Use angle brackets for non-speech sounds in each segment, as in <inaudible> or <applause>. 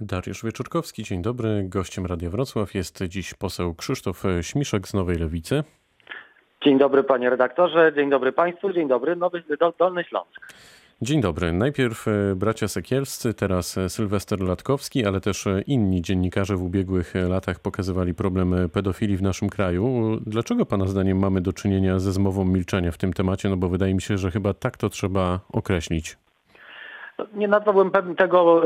Dariusz Wieczorkowski, dzień dobry. Gościem Radia Wrocław jest dziś poseł Krzysztof Śmiszek z Nowej Lewicy. Dzień dobry panie redaktorze, dzień dobry państwu, dzień dobry Nowy Dolny Śląsk. Dzień dobry. Najpierw e, bracia Sekielscy, teraz e, Sylwester Latkowski, ale też e, inni dziennikarze w ubiegłych latach pokazywali problem pedofilii w naszym kraju. Dlaczego pana zdaniem mamy do czynienia ze zmową milczenia w tym temacie? No bo wydaje mi się, że chyba tak to trzeba określić. Nie nazwałbym tego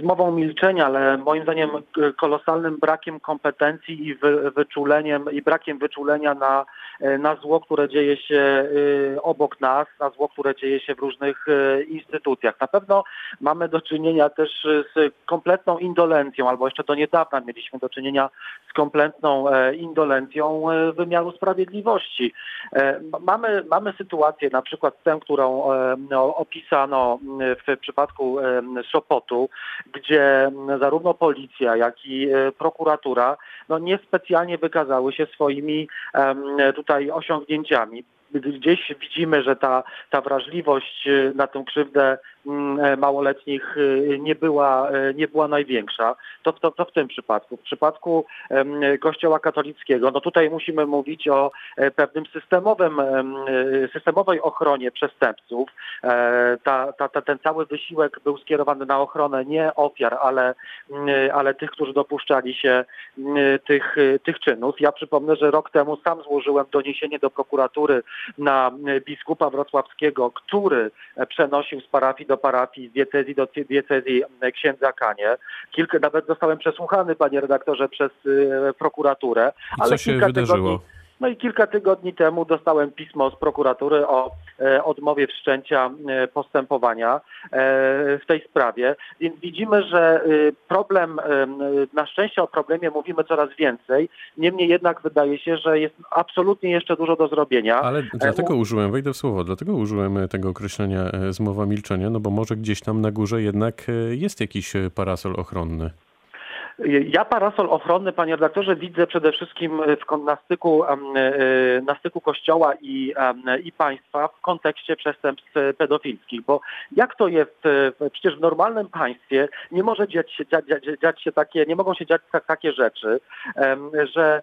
zmową milczenia, ale moim zdaniem kolosalnym brakiem kompetencji i wyczuleniem i brakiem wyczulenia na, e, na zło, które dzieje się y, obok nas, na zło, które dzieje się w różnych e, instytucjach. Na pewno mamy do czynienia też z kompletną indolencją, albo jeszcze do niedawna mieliśmy do czynienia z kompletną e, indolencją wymiaru sprawiedliwości. Mamy, mamy sytuację, na przykład tę, którą opisano w w przypadku Sopotu, gdzie zarówno policja, jak i e, prokuratura no niespecjalnie wykazały się swoimi tutaj osiągnięciami. Gdzieś widzimy, że ta, ta wrażliwość y, na tę krzywdę e, małoletnich y, nie była, e, nie była największa. To, to, to w tym przypadku. W przypadku Kościoła katolickiego, no tutaj musimy mówić o e, pewnym systemowym, systemowej ochronie przestępców. Ta, ta, ta, ten cały wysiłek był skierowany na ochronę nie ofiar, ale, mm, ale tych, którzy dopuszczali się mm, tych, tych czynów. Ja przypomnę, że rok temu sam złożyłem doniesienie do prokuratury na biskupa wrocławskiego, który przenosił z parafii do parafii, z diecezji do diecezji księdza Kanie. Kilka, nawet zostałem przesłuchany, panie redaktorze, przez y, prokuraturę. I ale co się wydarzyło? Tygodni, no i kilka tygodni temu dostałem pismo z prokuratury o odmowie wszczęcia e, postępowania e, w tej sprawie. Więc widzimy, że problem, na szczęście o problemie mówimy coraz więcej. Niemniej jednak wydaje się, że jest absolutnie jeszcze dużo do zrobienia. Ale dlatego użyłem, wejdę w słowo, dlatego użyłem tego określenia zmowa milczenia, no bo może gdzieś tam na górze jednak jest jakiś parasol ochronny. Ja parasol ochronny, panie redaktorze, widzę przede wszystkim w, na, styku, e, na styku Kościoła i, i państwa w kontekście przestępstw pedofilskich, bo jak to jest, przecież w normalnym państwie nie może dziać się, dziać, dziać się takie, nie mogą się dziać takie rzeczy, że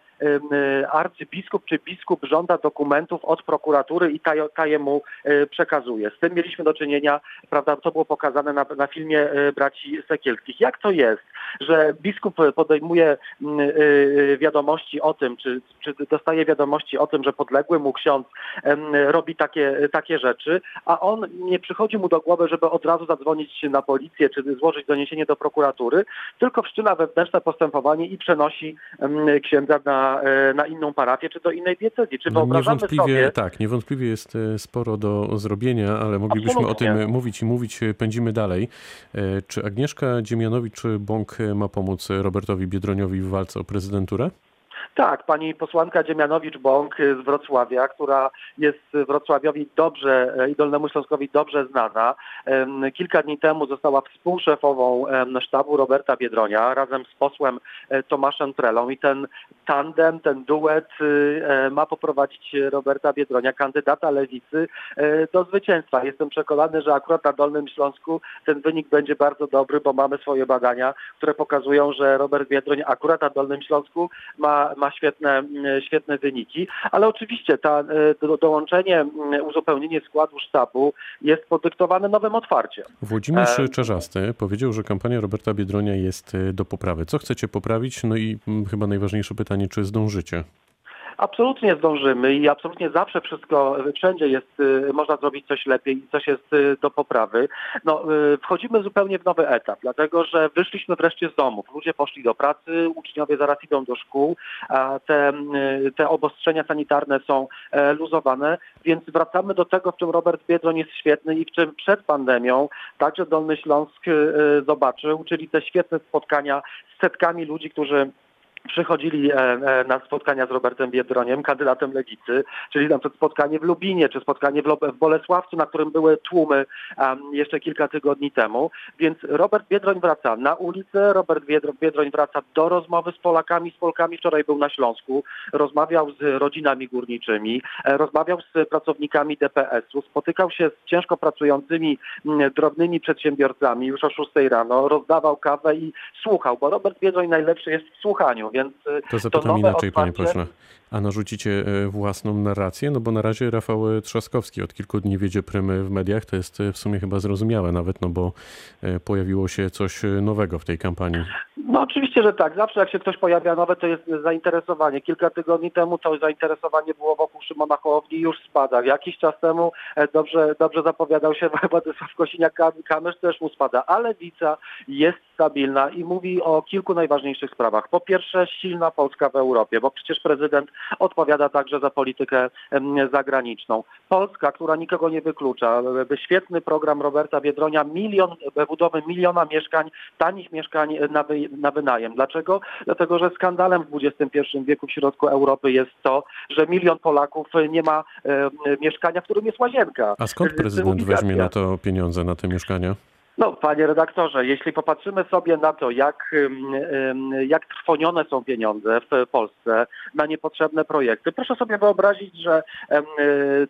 arcybiskup czy biskup żąda dokumentów od prokuratury i ta, ta jemu e, przekazuje. Z tym mieliśmy do czynienia, prawda, to było pokazane na, na filmie e, braci Sekielskich. Jak to jest, że biskup biskup podejmuje mm, y, y, wiadomości o tym, czy, czy dostaje wiadomości o tym, że podległy mu ksiądz robi takie, takie rzeczy, a on nie przychodzi mu do głowy, żeby od razu zadzwonić na policję, czy złożyć doniesienie do prokuratury, tylko wszczyna wewnętrzne postępowanie i przenosi księdza na, e, na inną parafię, czy do innej diecezji. Czy no, niewątpliwie, sobie... Tak, niewątpliwie jest e, sporo do zrobienia, ale moglibyśmy Absolutnie. o tym mówić i mówić. Pędzimy dalej. E, czy Agnieszka Dziemianowicz-Bąk ma pomóc Robertowi Biedroniowi w walce o prezydenturę? Tak, pani posłanka Dziemianowicz-Bąk z Wrocławia, która jest Wrocławiowi dobrze i Dolnemu Śląskowi dobrze znana. Kilka dni temu została współszefową sztabu Roberta Biedronia razem z posłem e, Tomaszem Trelą i ten tandem, ten duet e, ma poprowadzić Roberta Biedronia, kandydata lewicy, e, do zwycięstwa. Jestem przekonany, że akurat na Dolnym Śląsku ten wynik będzie bardzo dobry, bo mamy swoje badania, które pokazują, że Robert Biedroń akurat na Dolnym Śląsku ma, ma świetne, świetne wyniki, ale oczywiście ta, e, dołączenie, uzupełnienie składu sztabu jest podyktowane nowym otwarciem. Włodzimierz e... Czarzasty powiedział, że kampania Roberta Biedronia jest do poprawy. Co chcecie poprawić? No i chyba najważniejsze pytanie, czy zdążycie? Absolutnie zdążymy i absolutnie zawsze wszystko, wszędzie jest, y, można zrobić coś lepiej i coś jest y, do poprawy. No, y, wchodzimy zupełnie w nowy etap, dlatego że wyszliśmy wreszcie z domów. Ludzie poszli do pracy, uczniowie zaraz idą do szkół, a te, te obostrzenia sanitarne są e, luzowane, więc wracamy do tego, w czym Robert Biedroń jest świetny i w czym przed pandemią także Dolny Śląsk zobaczył, czyli te świetne spotkania z setkami ludzi, którzy przychodzili e, e, na spotkania z Robertem Biedroniem, kandydatem Lewicy, czyli na przykład spotkanie w Lubinie, czy spotkanie w Bolesławcu, na którym były tłumy jeszcze kilka tygodni temu. Więc Robert Biedroń wraca na ulicę, Robert Biedroń wraca do rozmowy z Polakami, z Polkami. Wczoraj był na Śląsku, rozmawiał z rodzinami górniczymi, e, rozmawiał z pracownikami DPS-u, spotykał się z ciężko pracującymi drobnymi przedsiębiorcami już o 6 rano, rozdawał kawę i słuchał, bo Robert Biedroń najlepszy jest w słuchaniu, więc y, to zapytam to inaczej, otwarcie... panie pośle. A narzucicie e, własną narrację? No bo na razie Rafał Trzaskowski od kilku dni wiedzie prymy w mediach. To jest e, w sumie chyba zrozumiałe nawet, no bo e, pojawiło się coś nowego w tej kampanii. No oczywiście, że tak. Zawsze jak się ktoś pojawia nowe, to jest zainteresowanie. Kilka tygodni temu to zainteresowanie było wokół Szymona Hołowni już spada. Jakiś czas temu dobrze, dobrze zapowiadał się <laughs> Władysław Kosiniak-Kamysz, też mu spada. Ale Lewica jest stabilna i mówi o kilku najważniejszych sprawach. Po pierwsze, silna Polska w Europie, bo przecież prezydent odpowiada także za politykę zagraniczną. Polska, która nikogo nie wyklucza, świetny program Roberta Biedronia, milion, budowy miliona mieszkań, tanich mieszkań na, wy, na wynajem. Dlaczego? Dlatego, że skandalem w XXI wieku w środku Europy jest to, że milion Polaków nie ma e, mieszkania, w którym jest łazienka. A skąd prezydent weźmie na to pieniądze, na te mieszkania? No, panie redaktorze, jeśli popatrzymy sobie na to, jak, jak trwonione są pieniądze w Polsce na niepotrzebne projekty, proszę sobie wyobrazić, że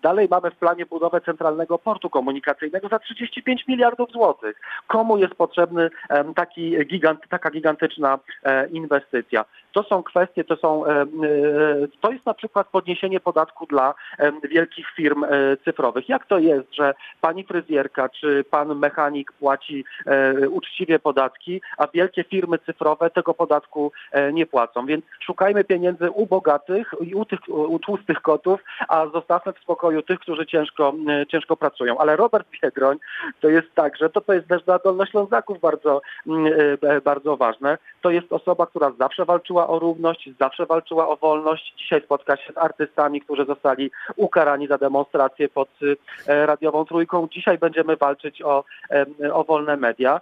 dalej mamy w planie budowę centralnego portu komunikacyjnego za 35 miliardów złotych. Komu jest potrzebny taki gigant, taka gigantyczna e, inwestycja? To są kwestie, to są, e, to jest na przykład podniesienie podatku dla wielkich firm e, cyfrowych. Jak to jest, że pani fryzjerka czy pan mechanik płaci e, uczciwie podatki, a wielkie firmy cyfrowe tego podatku e, nie płacą. Więc szukajmy pieniędzy u bogatych i u, tych, u tłustych kotów, a zostawmy w spokoju tych, którzy ciężko, e, ciężko pracują. Ale Robert Biedroń to jest tak, że to, to jest też dla Dolnoślązaków bardzo, bardzo ważne. To jest osoba, która zawsze walczyła o równość, zawsze walczyła o wolność. Dzisiaj spotka się z artystami, którzy zostali ukarani za demonstrację pod radiową trójką. Dzisiaj będziemy walczyć o, o wolne media.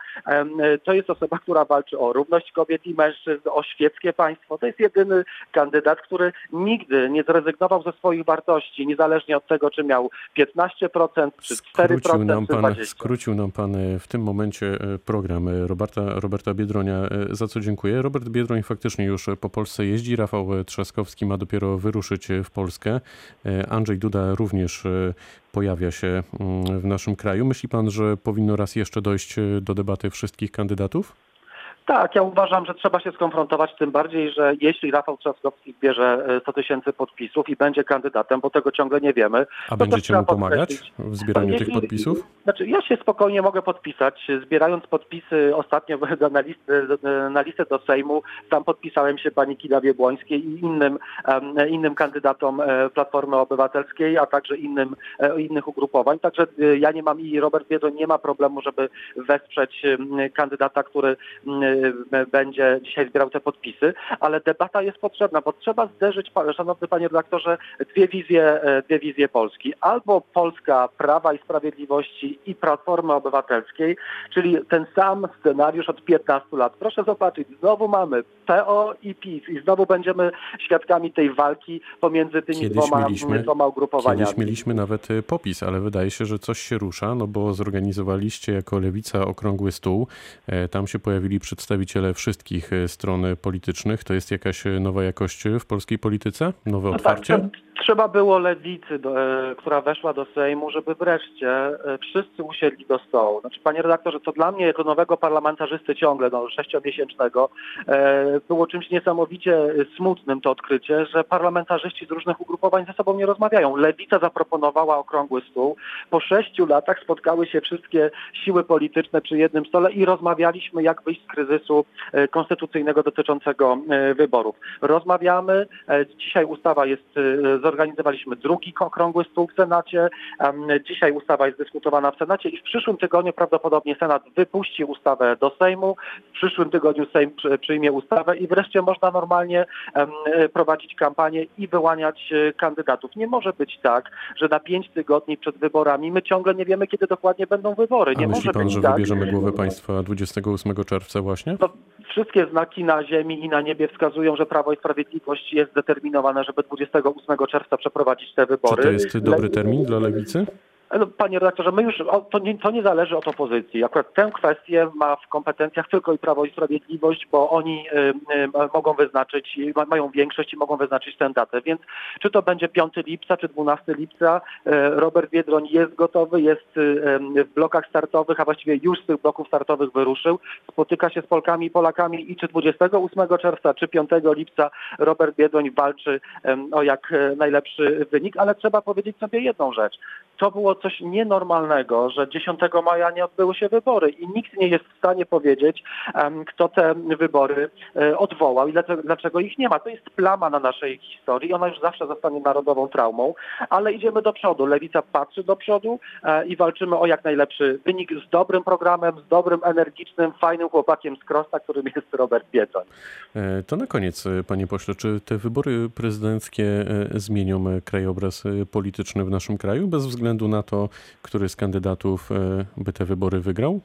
To jest osoba, która walczy o równość kobiet i mężczyzn, o świeckie państwo. To jest jedyny kandydat, który nigdy nie zrezygnował ze swoich wartości, niezależnie od tego, czy miał 15%, czy 4%, skrócił nam pan, 20%. Skrócił nam pan e, w tym momencie e, program e, Roberta, Roberta Biedronia, za co dziękuję. Robert Biedroń faktycznie już po Polsce jeździ. Rafał Trzaskowski ma dopiero wyruszyć w Polskę. Andrzej Duda również pojawia się mm, w naszym kraju. Myśli pan, że powinno raz jeszcze dojść e, do debaty wszystkich kandydatów? Tak, ja uważam, że trzeba się skonfrontować, tym bardziej, że jeśli Rafał Trzaskowski zbierze 100 e, tysięcy podpisów i będzie kandydatem, bo tego ciągle nie wiemy. A będziecie mu pomagać w zbieraniu jeśli, tych podpisów? Znaczy, ja się spokojnie mogę podpisać. Zbierając podpisy ostatnio <laughs> na listę, na listę do Sejmu, tam podpisałem się pani Kidawie Błońskiej i innym, innym kandydatom e, Platformy Obywatelskiej, a także innym, e, innych ugrupowań. Także ja nie mam i Robert Biedroń nie ma problemu, żeby wesprzeć kandydata, który będzie dzisiaj zbierał te podpisy, ale debata jest potrzebna, bo trzeba zderzyć, szanowny panie redaktorze, dwie wizje, e, dwie wizje Polski. Albo Polska Prawa i Sprawiedliwości i Platformy Obywatelskiej, czyli ten sam scenariusz od 15 lat. Proszę zobaczyć, znowu mamy PO i PiS i znowu będziemy świadkami tej walki pomiędzy tymi kiedyś dwoma, mieliśmy, dwoma ugrupowaniami. Kiedyś mieliśmy nawet e, popis, ale wydaje się, że coś się rusza, no bo zorganizowaliście jako Lewica okrągły stół. E, tam się pojawili przedstawiciele przedstawiciele wszystkich e, stron politycznych. To jest jakaś e, nowa jakość w polskiej polityce? Nowe no tak, otwarcie? Tak, Trzeba było lewicy, do, e, która weszła do Sejmu, żeby wreszcie e, wszyscy usiedli do stołu. Znaczy, panie redaktorze, co dla mnie jako nowego parlamentarzysty ciągle, no sześciomiesięcznego, e, było czymś niesamowicie smutnym to odkrycie, że parlamentarzyści z różnych ugrupowań ze sobą nie rozmawiają. Lewica zaproponowała okrągły stół. Po sześciu latach spotkały się wszystkie siły polityczne przy jednym stole i rozmawialiśmy, jak wyjść z kryzysu konstytucyjnego dotyczącego wyborów. Rozmawiamy. Dzisiaj ustawa jest zorganizowaliśmy drugi okrągły stół w Senacie. Dzisiaj ustawa jest dyskutowana w Senacie i w przyszłym tygodniu prawdopodobnie Senat wypuści ustawę do Sejmu. W przyszłym tygodniu Sejm przyjmie ustawę i wreszcie można normalnie prowadzić kampanię i wyłaniać e, kandydatów. Nie może być tak, że na pięć tygodni przed wyborami my ciągle nie wiemy, kiedy dokładnie będą wybory. Nie A myśli pan, być że tak. wybierzemy głowę państwa 28 czerwca właśnie? No, Wszystkie znaki na ziemi i na niebie wskazują, że Prawo i Sprawiedliwość jest zdeterminowane, żeby 28 czerwca przeprowadzić te Czy wybory. to jest dobry termin dla lewicy? No, Panie redaktorze, my już, to, nie, to nie zależy od opozycji. Akurat tę kwestię ma w kompetencjach tylko i Prawo i Sprawiedliwość, bo oni y, y, mogą wyznaczyć, ma, mają większość i mogą wyznaczyć tę datę. Więc czy to będzie 5 lipca, czy 12 lipca, Robert Biedroń jest gotowy, jest w blokach startowych, a właściwie już z tych bloków startowych wyruszył. Spotyka się z Polkami i Polakami i czy 28 czerwca, czy 5 lipca Robert Biedroń walczy o jak e, najlepszy wynik, ale trzeba powiedzieć sobie jedną rzecz. To było coś nienormalnego, że 10 maja nie odbyły się wybory i nikt nie jest w stanie powiedzieć, kto te wybory e, odwołał i dlaczego, ich nie ma. To jest plama na naszej historii, ona już zawsze zostanie narodową traumą, ale idziemy do przodu. Lewica patrzy do przodu e, i walczymy o jak najlepszy wynik z dobrym programem, z dobrym, energicznym, fajnym chłopakiem z Krosta, którym jest Robert Biedroń. E, To na koniec, panie pośle, czy te wybory prezydenckie zmienią krajobraz polityczny w naszym kraju bez względu na to, który z kandydatów e, by te wybory wygrał?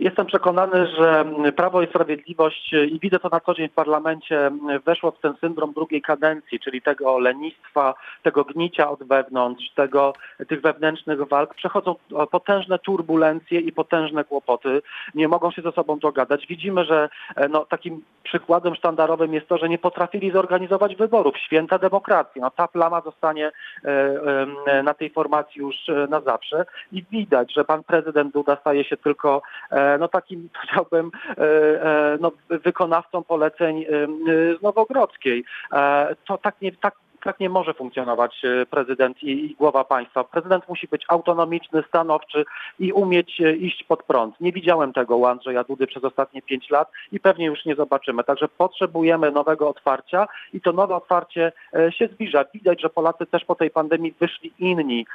Jestem przekonany, że Prawo i Sprawiedliwość i widzę to na co dzień w parlamencie weszło w ten syndrom drugiej kadencji, czyli tego lenistwa, tego gnicia od wewnątrz, tego, tych wewnętrznych walk. Przechodzą potężne turbulencje i potężne kłopoty. Nie mogą się ze sobą dogadać. Widzimy, że e, no, takim przykładem sztandarowym jest to, że nie potrafili zorganizować wyborów. Święta demokracji. No, ta plama zostanie e, e, na tej formacji już na zawsze i widać, że pan prezydent Duda staje się tylko no takim <laughs> powiedziałbym e, e, no, wykonawcą poleceń e, Nowogrodzkiej. To tak nie, tak tak nie może funkcjonować e, prezydent i, i głowa państwa. Prezydent musi być autonomiczny, stanowczy i umieć e, iść pod prąd. Nie widziałem tego u Andrzeja Dudy przez ostatnie pięć lat i pewnie już nie zobaczymy. Także potrzebujemy nowego otwarcia i to nowe otwarcie e, się zbliża. Widać, że Polacy też po tej pandemii wyszli inni,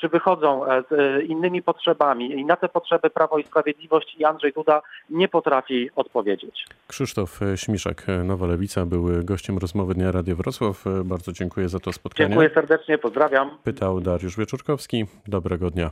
czy wychodzą z innymi potrzebami i na te potrzeby Prawo i Sprawiedliwość i Andrzej Duda nie potrafi odpowiedzieć. Krzysztof Śmiszek, e, Nowa Lewica, był gościem rozmowy Dnia Radio Wrocław. Bardzo dziękuję za to spotkanie. Dziękuję serdecznie, pozdrawiam. Pytał Dariusz Wieczorkowski. Dobrego dnia.